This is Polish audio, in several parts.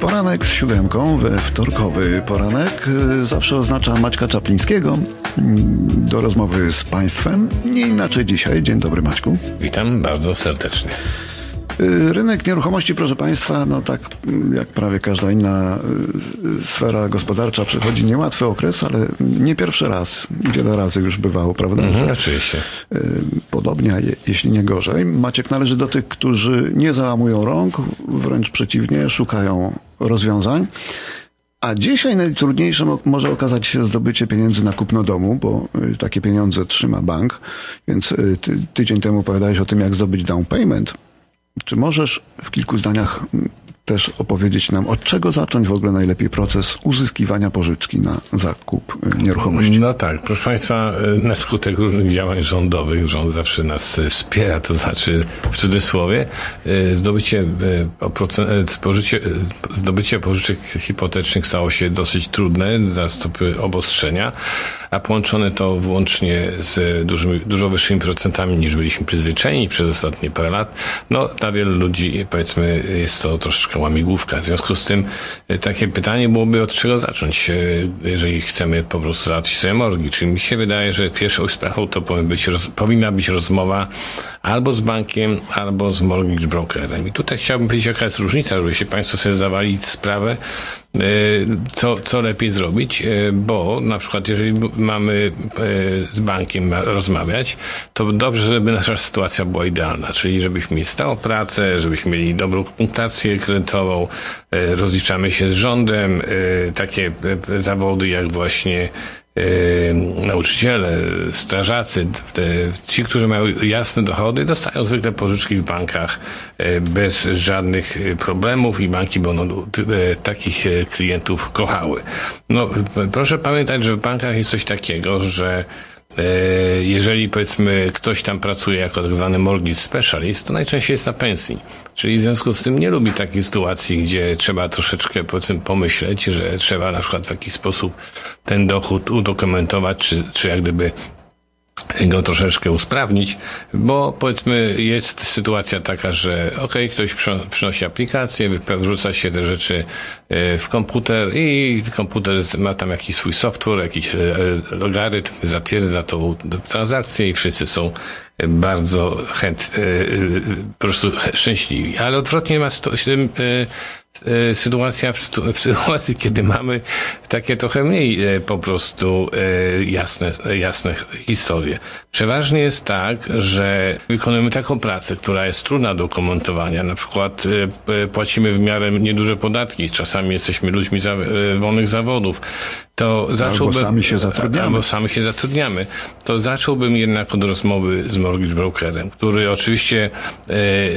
Poranek z siódemką we wtorkowy poranek y, zawsze oznacza Maćka Czaplińskiego mm, do rozmowy z Państwem. Nie inaczej dzisiaj. Dzień dobry Maćku. Witam bardzo serdecznie. Y, rynek nieruchomości, proszę Państwa, no tak mm, jak prawie każda inna y, sfera gospodarcza przechodzi niełatwy okres, ale nie pierwszy raz. Wiele razy już bywało, prawda? Mhm, że, oczywiście. y, Podobnie, jeśli nie gorzej. Maciek należy do tych, którzy nie załamują rąk, wręcz przeciwnie, szukają rozwiązań. A dzisiaj najtrudniejsze mo- może okazać się zdobycie pieniędzy na kupno domu, bo takie pieniądze trzyma bank. Więc ty, tydzień temu opowiadałeś o tym, jak zdobyć down payment. Czy możesz w kilku zdaniach mm, też opowiedzieć nam, od czego zacząć w ogóle najlepiej proces uzyskiwania pożyczki na zakup y, nieruchomości? No tak, proszę Państwa, y, na skutek różnych działań rządowych, rząd zawsze nas y, wspiera, to znaczy w cudzysłowie, zdobycie, zdobycie pożyczek hipotecznych stało się dosyć trudne za stopy obostrzenia, a połączone to wyłącznie z dużymi, dużo wyższymi procentami niż byliśmy przyzwyczajeni przez ostatnie parę lat. No, dla wielu ludzi, powiedzmy, jest to troszeczkę łamigłówka. W związku z tym y, takie pytanie byłoby, od czego zacząć, y, jeżeli chcemy po prostu załatwić sobie morgi. Czyli mi się wydaje, że pierwszą sprawą to powinna być, powinna być rozmowa albo z bankiem, albo z mortgage brokerem. I tutaj chciałbym powiedzieć, jaka jest różnica, żebyście Państwo sobie zdawali sprawę, co, co lepiej zrobić, y, bo na przykład jeżeli mamy y, z bankiem ma- rozmawiać, to dobrze, żeby nasza sytuacja była idealna, czyli żebyśmy mieli stałą pracę, żebyśmy mieli dobrą punktację kredytową, rozliczamy się z rządem, takie zawody jak właśnie nauczyciele, strażacy, te, ci, którzy mają jasne dochody, dostają zwykle pożyczki w bankach y, bez żadnych y, problemów i banki będą takich klientów kochały. No, proszę pamiętać, że w bankach jest coś takiego, że jeżeli powiedzmy ktoś tam pracuje jako tak zwany mortgage specialist, to najczęściej jest na pensji. Czyli w związku z tym nie lubi takiej sytuacji, gdzie trzeba troszeczkę powiedzmy pomyśleć, że trzeba na przykład w jakiś sposób ten dochód udokumentować, czy, czy jak gdyby go troszeczkę usprawnić, bo powiedzmy jest sytuacja taka, że okej, ktoś przy- przynosi aplikację, wrzuca się te rzeczy e, w komputer i komputer ma tam jakiś swój software, jakiś e, logarytm, zatwierdza tą transakcję i wszyscy są e, bardzo chęt, e, e, po prostu szczęśliwi. Ale odwrotnie ma sto- sytuacja w, w sytuacji, kiedy mamy takie trochę mniej e, po prostu e, jasne, jasne historie. Przeważnie jest tak, że wykonujemy taką pracę, która jest trudna do komentowania. Na przykład e, płacimy w miarę nieduże podatki, czasami jesteśmy ludźmi za, e, wolnych zawodów. To zacząłbym, sami się zatrudniamy. Albo sami się zatrudniamy. To zacząłbym jednak od rozmowy z mortgage brokerem, który oczywiście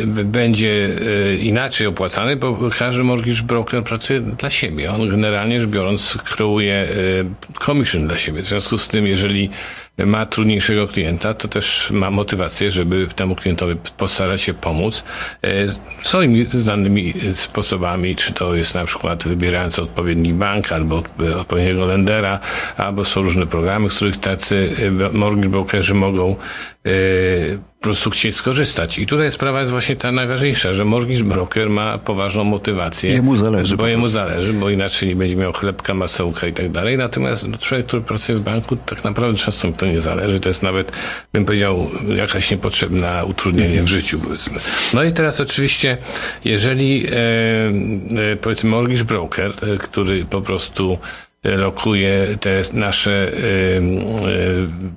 b- będzie e, inaczej opłacany, bo każdy mortgage broker pracuje dla siebie. On generalnie rzecz biorąc kreuje e, commission dla siebie. W związku z tym, jeżeli ma trudniejszego klienta, to też ma motywację, żeby temu klientowi postarać się pomóc. E, swoimi znanymi e, sposobami, czy to jest na przykład wybierając odpowiedni bank albo e, odpowiedniego lendera, albo są różne programy, z których tacy e, mortgage brokerzy mogą e, po prostu chcieć skorzystać. I tutaj sprawa jest właśnie ta najważniejsza, że mortgage broker ma poważną motywację. Jemu zależy Bo jemu zależy, bo inaczej nie będzie miał chlebka, masełka i tak dalej. Natomiast no, człowiek, który pracuje w banku, tak naprawdę często mu to nie zależy. To jest nawet, bym powiedział, jakaś niepotrzebna utrudnienie w życiu, powiedzmy. No i teraz oczywiście, jeżeli, e, e, powiedzmy, mortgage broker, e, który po prostu lokuje te nasze, e,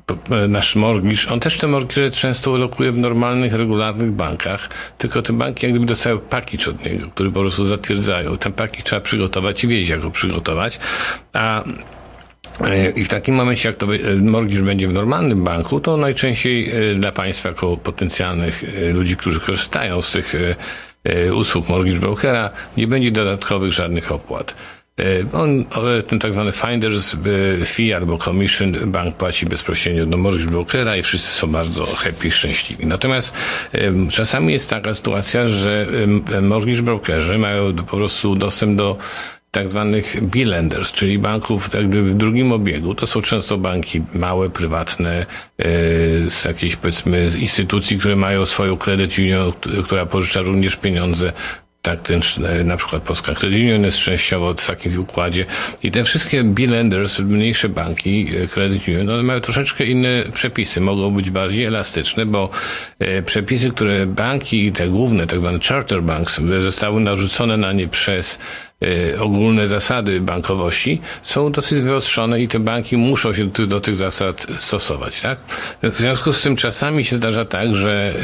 p- e, nasz mortgage. On też te mortgage często lokuje w normalnych, regularnych bankach, tylko te banki jak gdyby dostają pakiet od niego, który po prostu zatwierdzają. Ten pakiet trzeba przygotować i wiedzieć, jak go przygotować. A I w takim momencie, jak to mortgage będzie w normalnym banku, to najczęściej dla Państwa jako potencjalnych ludzi, którzy korzystają z tych usług mortgage brokera, nie będzie dodatkowych żadnych opłat. E, On, o, ten tak zwany finder's e, fee albo commission bank płaci bezpośrednio do mortgage brokera i wszyscy są bardzo happy, szczęśliwi. Natomiast czasami jest taka sytuacja, że mortgage brokerzy mają po prostu dostęp do tak zwanych B-lenders, czyli banków tak jakby w drugim obiegu. To są często banki małe, prywatne, e, z jakiejś powiedzmy z instytucji, które mają swoją credit union, która pożycza również pieniądze tak ten, na przykład Polska Credit Union jest częściowo w takim układzie i te wszystkie B-lenders, mniejsze banki, Credit Union, one mają troszeczkę inne przepisy, mogą być bardziej elastyczne, bo przepisy, które banki, te główne, tak zwane charter banks, zostały narzucone na nie przez ogólne zasady bankowości są dosyć wyostrzone i te banki muszą się do tych zasad stosować, tak? W związku z tym czasami się zdarza tak, że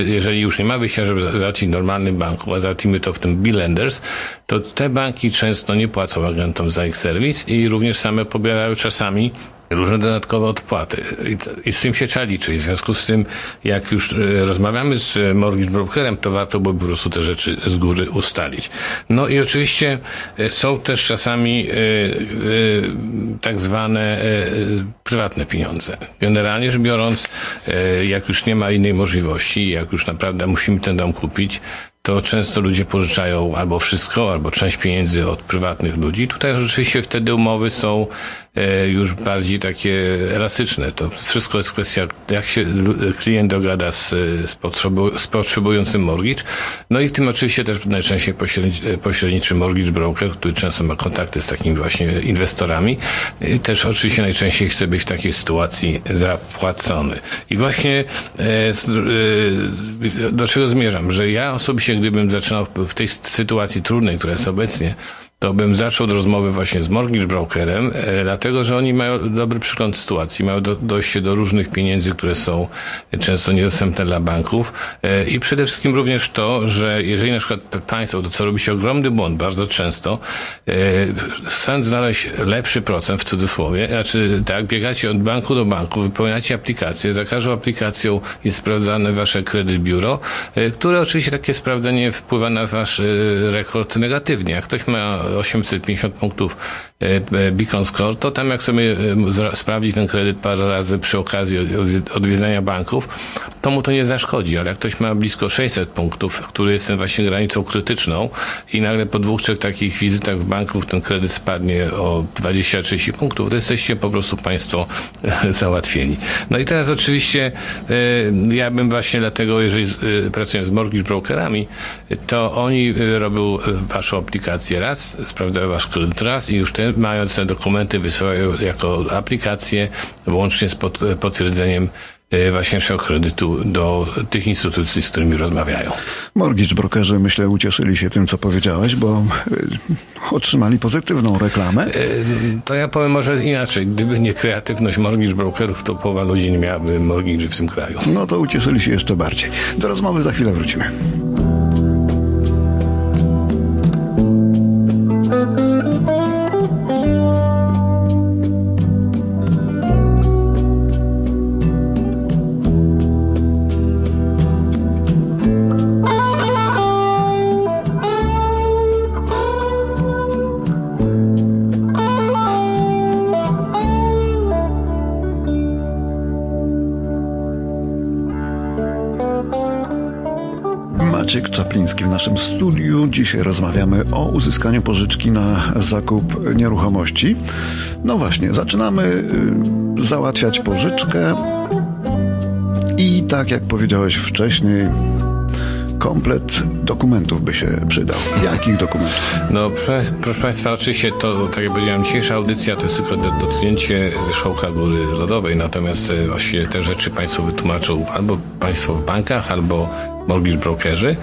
y, jeżeli już nie ma wyjścia, żeby załatwić normalny banku, a załatwimy to w tym B-lenders, to te banki często nie płacą agentom za ich serwis i również same pobierają czasami różne dodatkowe odpłaty. I, I, z tym się trzeba liczyć. W związku z tym, jak już e, rozmawiamy z mortgage brokerem, to warto by po prostu te rzeczy z góry ustalić. No i oczywiście e, są też czasami e, tak zwane prywatne pieniądze. Generalnie rzecz biorąc, jak już nie ma innej możliwości, jak już naprawdę musimy ten dom kupić, to często ludzie pożyczają albo wszystko, albo część pieniędzy od prywatnych ludzi. Tutaj rzeczywiście wtedy umowy są e, już bardziej takie elastyczne. To wszystko jest kwestia, jak się klient dogada z, z, potrzebu, z potrzebującym mortgage. No i w tym oczywiście też najczęściej pośredniczy, pośredniczy mortgage broker, który często ma kontakty z takimi właśnie inwestorami. Też oczywiście najczęściej chce być w takiej sytuacji zapłacony. I właśnie e, e, do czego zmierzam? Że ja osobiście gdybym zaczynał w tej sytuacji trudnej, która jest obecnie, to bym zaczął od rozmowy właśnie z mortgage brokerem, e, dlatego że oni mają dobry przygląd sytuacji, mają do, dojście do różnych pieniędzy, które są często niedostępne dla banków e, i przede wszystkim również to, że jeżeli na przykład państwo, to co robi się ogromny błąd bardzo często, e, chcąc znaleźć lepszy procent w cudzysłowie, znaczy tak, biegacie od banku do banku, wypełniacie aplikację, za każdą aplikacją jest sprawdzane wasze kredyt biuro, które oczywiście takie sprawdzenie wpływa na wasz rekord negatywnie. Jak ktoś ma 850 punktów e, Beacon Score, to tam jak sobie e, sprawdzi ten kredyt parę razy przy okazji odwiedzania banków, to mu to nie zaszkodzi, ale jak ktoś ma blisko 600 punktów, który jest właśnie granicą krytyczną i nagle po dwóch, trzech takich wizytach w banku ten kredyt spadnie o 20-30 punktów, to jesteście po prostu Państwo e, załatwieni. No i teraz oczywiście ja bym właśnie dlatego, jeżeli pracuję z mortgage brokerami, to oni robią Waszą aplikację raz, sprawdzają wasz kredyt raz i już te, mając te dokumenty wysyłają jako aplikację włącznie z pod, potwierdzeniem e, właśnie naszego kredytu do tych instytucji, z którymi rozmawiają. Mortgage brokerzy, myślę, ucieszyli się tym, co powiedziałeś, bo e, otrzymali pozytywną reklamę. E, to ja powiem może inaczej. Gdyby nie kreatywność mortgage brokerów, to połowa ludzi nie miałaby mortgage w tym kraju. No to ucieszyli się jeszcze bardziej. Do rozmowy za chwilę wrócimy. Maciek Czapliński w naszym studiu. Dzisiaj rozmawiamy o uzyskaniu pożyczki na zakup nieruchomości. No właśnie, zaczynamy y, załatwiać pożyczkę i tak jak powiedziałeś wcześniej, komplet dokumentów by się przydał. Jakich dokumentów? No, proszę, proszę Państwa, oczywiście to, tak jak powiedziałem, dzisiejsza audycja to jest tylko dotknięcie wierzchołka góry lodowej, natomiast e, właściwie te rzeczy Państwu wytłumaczą albo Państwo w bankach, albo mortgage brokerzy,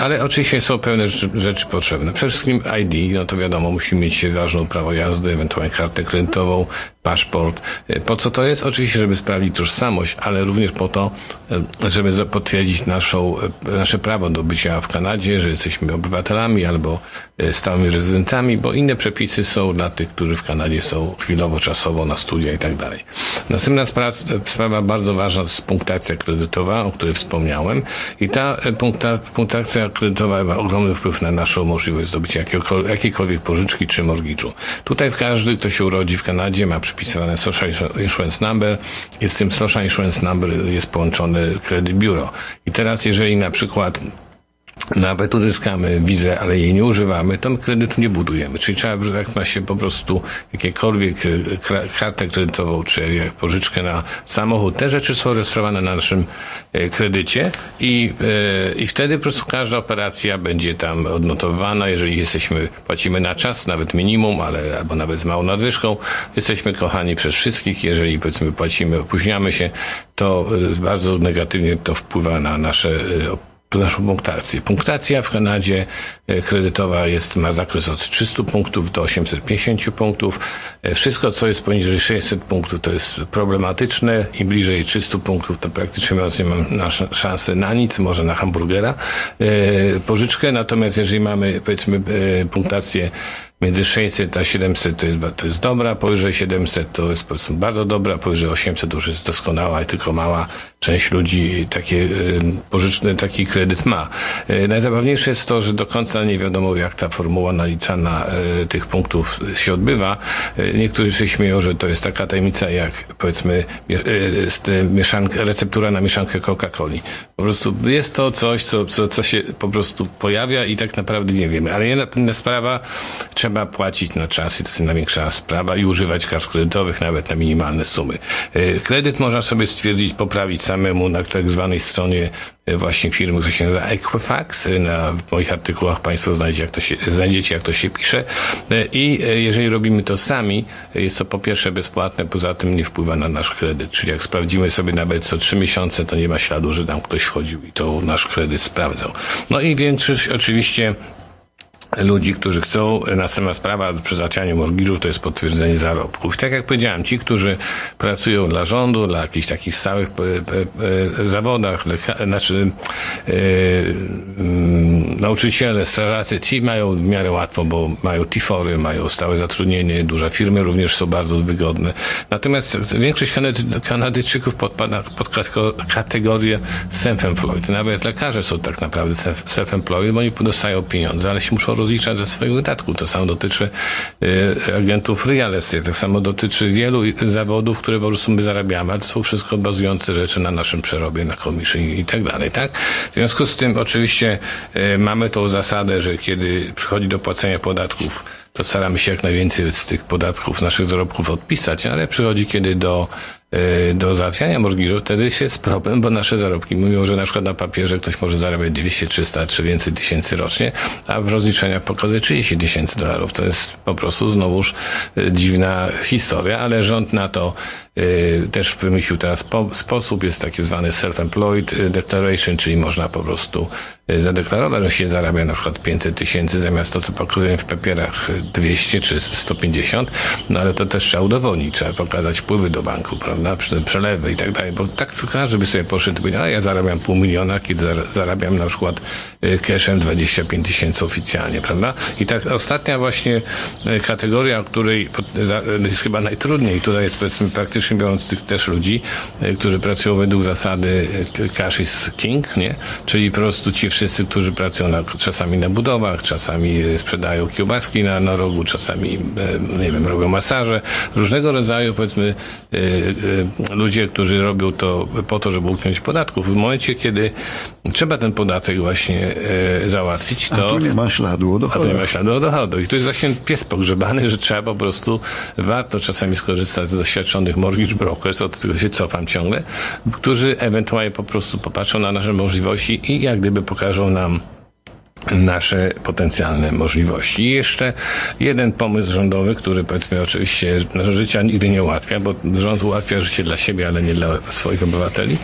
ale oczywiście są pewne rzeczy, potrzebne. Przede wszystkim ID, no to wiadomo, musimy mieć ważną prawo jazdy, ewentualnie kartę kredytową, paszport. Po co to jest? Oczywiście, żeby sprawdzić tożsamość, ale również po to, żeby potwierdzić naszą, nasze prawo do bycia w Kanadzie, że jesteśmy obywatelami albo e, stałymi rezydentami, bo inne przepisy są dla tych, którzy w Kanadzie są chwilowo, czasowo na studia i tak dalej. Następna sprawa, sprawa bardzo ważna to jest punktacja kredytowa, o której wspomniałem i ta e, punkta, punktacja kredytowa ma ogromny wpływ na naszą możliwość zdobycia jakiejkolwiek pożyczki czy mortgage'u. Tutaj każdy, kto się urodzi w Kanadzie ma przypisywane Social Insurance Number i z tym Social Insurance Number jest połączony kredyt biuro. I teraz jeżeli na przykład nawet uzyskamy wizę, ale jej nie używamy, to kredytu nie budujemy. Czyli trzeba, że jak ma się po prostu jakiekolwiek e, kartę kredytową, czy jak pożyczkę na samochód, te rzeczy są rejestrowane na naszym e, kredycie i, e, i wtedy po prostu każda operacja będzie tam odnotowana. Jeżeli jesteśmy, płacimy na czas, nawet minimum, ale albo nawet z małą nadwyżką, jesteśmy kochani przez wszystkich. Jeżeli powiedzmy płacimy, opóźniamy się, to bardzo negatywnie to wpływa na nasze naszą punktację. Punktacja w Kanadzie e, kredytowa jest, ma zakres od 300 punktów do 850 punktów. E, wszystko, co jest poniżej 600 punktów, to jest problematyczne. Im bliżej 300 punktów, to praktycznie mówiąc nie mam szansy na nic, może na hamburgera, e, pożyczkę. Natomiast jeżeli mamy, powiedzmy, punktację Między 600 a 700 to jest, to jest dobra, powyżej 700 to jest powiedzmy bardzo dobra, powyżej 800 to już jest doskonała i tylko mała część ludzi takie y, pożyczny taki kredyt ma. Y, najzabawniejsze jest to, że do końca nie wiadomo jak ta formuła naliczana y, tych punktów się odbywa. Niektórzy się śmieją, że to jest taka tajemnica jak powiedzmy mieszanka, receptura na mieszankę Coca-Coli. Po prostu jest to coś, co, co, co się po prostu pojawia i tak naprawdę nie wiemy. Ale jedna sprawa, trzeba trzeba płacić na czas i to jest największa sprawa i używać kart kredytowych nawet na minimalne sumy. E, kredyt można sobie stwierdzić, poprawić samemu na tak zwanej stronie e, właśnie firmy, która się nazywa Equifax. E, na, w moich artykułach Państwo znajdziecie jak, to się, znajdziecie, jak to się pisze. I jeżeli robimy to sami, jest to po pierwsze bezpłatne, poza tym nie wpływa na nasz kredyt. Czyli jak sprawdzimy sobie nawet co trzy miesiące, to nie ma śladu, że tam ktoś wchodził i to nasz kredyt sprawdzał. No i większość oczywiście ludzi, którzy chcą. Następna sprawa przy załatwianiu mortgage'u to jest potwierdzenie zarobków. tak jak powiedziałem, ci, którzy pracują dla rządu, dla jakichś takich stałych e, e, zawodach, znaczy e, mm, nauczyciele, strażacy, ci mają w miarę łatwo, bo mają tifory, mają stałe zatrudnienie, duże firmy również są bardzo wygodne. Natomiast większość Kanadyjczyków podpada pod kategorię self-employed. Nawet lekarze są tak naprawdę self-employed, bo oni dostają pieniądze, ale się muszą rozliczać ze swoich wydatków. To samo dotyczy y, agentów real estate, tak samo dotyczy wielu zawodów, które po prostu my zarabiamy, ale to są wszystko bazujące rzeczy na naszym przerobie, na komisji i tak dalej, tak? W związku z tym oczywiście y, mamy tą zasadę, że kiedy przychodzi do płacenia podatków, to staramy się jak najwięcej z tych podatków, naszych zarobków odpisać, ale przychodzi kiedy do do załatwiania mortgage'u, wtedy jest problem, bo nasze zarobki mówią, że na przykład na papierze ktoś może zarabiać 200, 300 czy więcej tysięcy rocznie, a w rozliczeniach pokazuje 30 tysięcy dolarów. To jest po prostu znowuż e, dziwna historia, ale rząd na to y, też wymyślił teraz po, sposób, jest taki zwany self-employed declaration, czyli można po prostu zadeklarować, że się zarabia na przykład 500 tysięcy zamiast to, co pokazują w papierach 200 czy 150, no ale to też trzeba udowodnić, trzeba pokazać wpływy do banku, prawda? Prawda, przelewy i tak dalej, bo tak każdy by sobie poszedł a ja zarabiam pół miliona, kiedy zarabiam na przykład y, cashem 25 tysięcy oficjalnie, prawda? I tak ostatnia właśnie y, kategoria, o której y, jest chyba najtrudniej, tutaj jest powiedzmy praktycznie biorąc tych też ludzi, którzy pracują według zasady cash is king, nie? Czyli po prostu ci wszyscy, którzy pracują na, czasami na budowach, czasami sprzedają kiełbaski na, na rogu, czasami, nie wiem, robią masaże, różnego rodzaju powiedzmy Y, ludzie, którzy robią to po to, żeby uniknąć podatków. W momencie, kiedy trzeba ten podatek właśnie y, załatwić, to... A tu nie ma śladu o dochodu. A tu nie ma śladu o dochodu. I to jest właśnie pies pogrzebany, że trzeba po prostu, warto czasami skorzystać z doświadczonych mortgage brokers, od tego się cofam ciągle, którzy ewentualnie po prostu popatrzą na nasze możliwości i jak gdyby pokażą nam nasze potencjalne możliwości. I jeszcze jeden pomysł rządowy, który powiedzmy oczywiście życia nigdy nie ułatwia, bo rząd ułatwia życie dla siebie, ale nie dla swoich obywateli.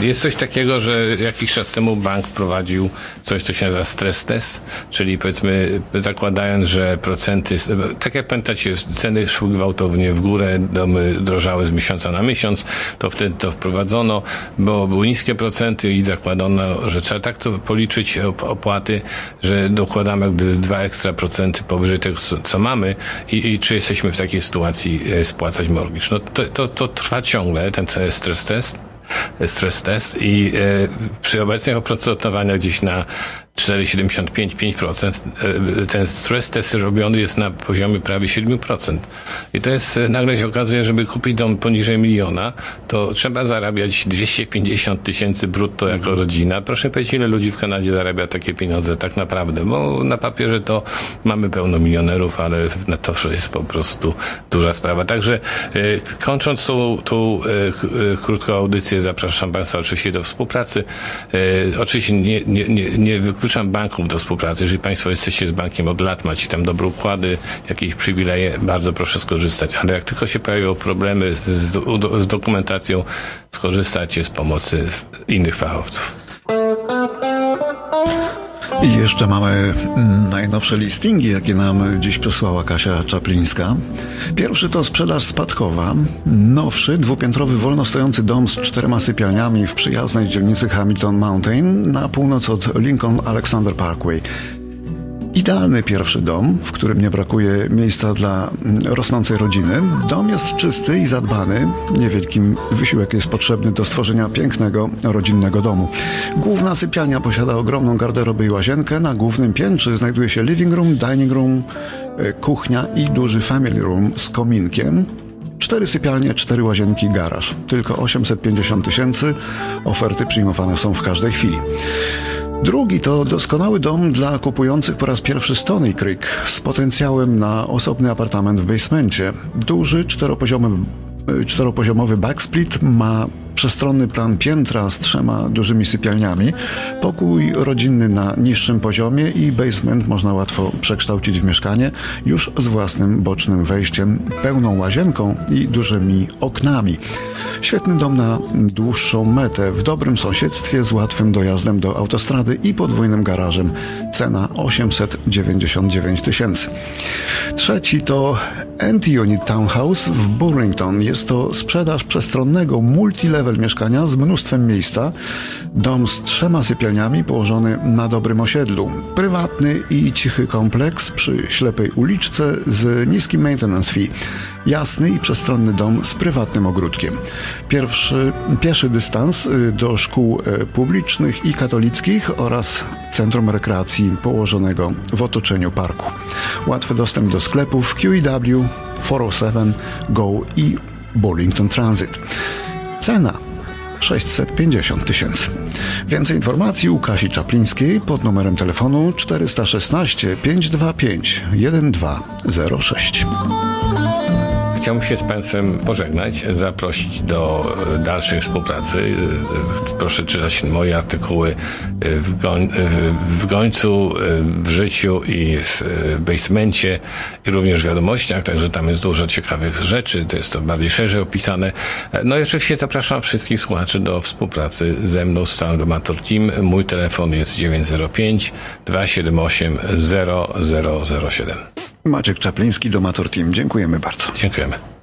Jest coś takiego, że jakiś czas temu bank prowadził coś, co się nazywa stres test, czyli powiedzmy zakładając, że procenty, tak jak pamiętacie, ceny szły gwałtownie w górę, domy drożały z miesiąca na miesiąc, to wtedy to wprowadzono, bo były niskie procenty i zakładano, że trzeba tak to policzyć opłaty, że dokładamy dwa ekstra procenty powyżej tego, co, co mamy i, i, czy jesteśmy w takiej sytuacji e, spłacać mortgage. No to, to, to trwa ciągle, ten stres test stres test i e, przy obecnych opracowaniach gdzieś na 4,75-5%. E, ten stres test robiony jest na poziomie prawie 7%. I to jest, e, nagle się okazuje, żeby kupić dom poniżej miliona, to trzeba zarabiać 250 tysięcy brutto jako rodzina. Proszę powiedzieć, ile ludzi w Kanadzie zarabia takie pieniądze tak naprawdę, bo na papierze to mamy pełno milionerów, ale na to jest po prostu duża sprawa. Także e, kończąc tą, tą krótką audycję, zapraszam Państwa oczywiście do współpracy. Oczywiście nie, nie, nie, nie wykluczam banków do współpracy. Jeżeli Państwo jesteście z bankiem od lat, macie tam dobre układy, jakieś przywileje, bardzo proszę skorzystać. Ale jak tylko się pojawią problemy z, z dokumentacją, skorzystacie z pomocy innych fachowców. I jeszcze mamy najnowsze listingi, jakie nam dziś przesłała Kasia Czaplińska. Pierwszy to sprzedaż spadkowa. Nowszy, dwupiętrowy, wolno stojący dom z czterema sypialniami w przyjaznej dzielnicy Hamilton Mountain na północ od Lincoln Alexander Parkway. Idealny pierwszy dom, w którym nie brakuje miejsca dla mm, rosnącej rodziny. Dom jest czysty i zadbany. Niewielki wysiłek jest potrzebny do stworzenia pięknego, rodzinnego domu. Główna sypialnia posiada ogromną garderobę i łazienkę. Na głównym piętrze znajduje się living room, dining room, e, kuchnia i duży family room z kominkiem. Cztery sypialnie, cztery łazienki, garaż. Tylko 850 tysięcy. Oferty przyjmowane są w każdej chwili. Drugi to doskonały dom dla kupujących po raz pierwszy Stony Creek z potencjałem na osobny apartament w basemencie. Duży, czteropoziomowy, czteropoziomowy backsplit ma przestronny plan piętra z trzema dużymi sypialniami, pokój rodzinny na niższym poziomie i basement można łatwo przekształcić w mieszkanie już z własnym bocznym wejściem, pełną łazienką i dużymi oknami. Świetny dom na dłuższą metę, w dobrym sąsiedztwie z łatwym dojazdem do autostrady i podwójnym garażem. Cena 899 tysięcy. Trzeci to Anti-Unit Townhouse w Burlington. Jest to sprzedaż przestronnego multilevel mieszkania z mnóstwem miejsca. Dom z trzema sypialniami położony na dobrym osiedlu. Prywatny i cichy kompleks przy ślepej uliczce z niskim maintenance fee. Jasny i przestronny dom z prywatnym ogródkiem. Pierwszy, pieszy dystans y, do szkół y, publicznych i katolickich oraz centrum rekreacji położonego w otoczeniu parku. Łatwy dostęp do sklepów QEW, 407, Go i Burlington Transit. Cena 650 tysięcy. Więcej informacji u Kasi Czaplińskiej pod numerem telefonu 416 525 1206 chciałbym się z Państwem pożegnać, zaprosić do dalszej współpracy. Proszę czytać moje artykuły w, goń, w gońcu, w życiu i w basemencie i również w wiadomościach, także tam jest dużo ciekawych rzeczy, to jest to bardziej szerzej opisane. No i oczywiście zapraszam wszystkich słuchaczy do współpracy ze mną z całym Domator Team. Mój telefon jest 905 278 0007. Maciek Czapliński, Domator Team. Dziękujemy bardzo. Dziękujemy.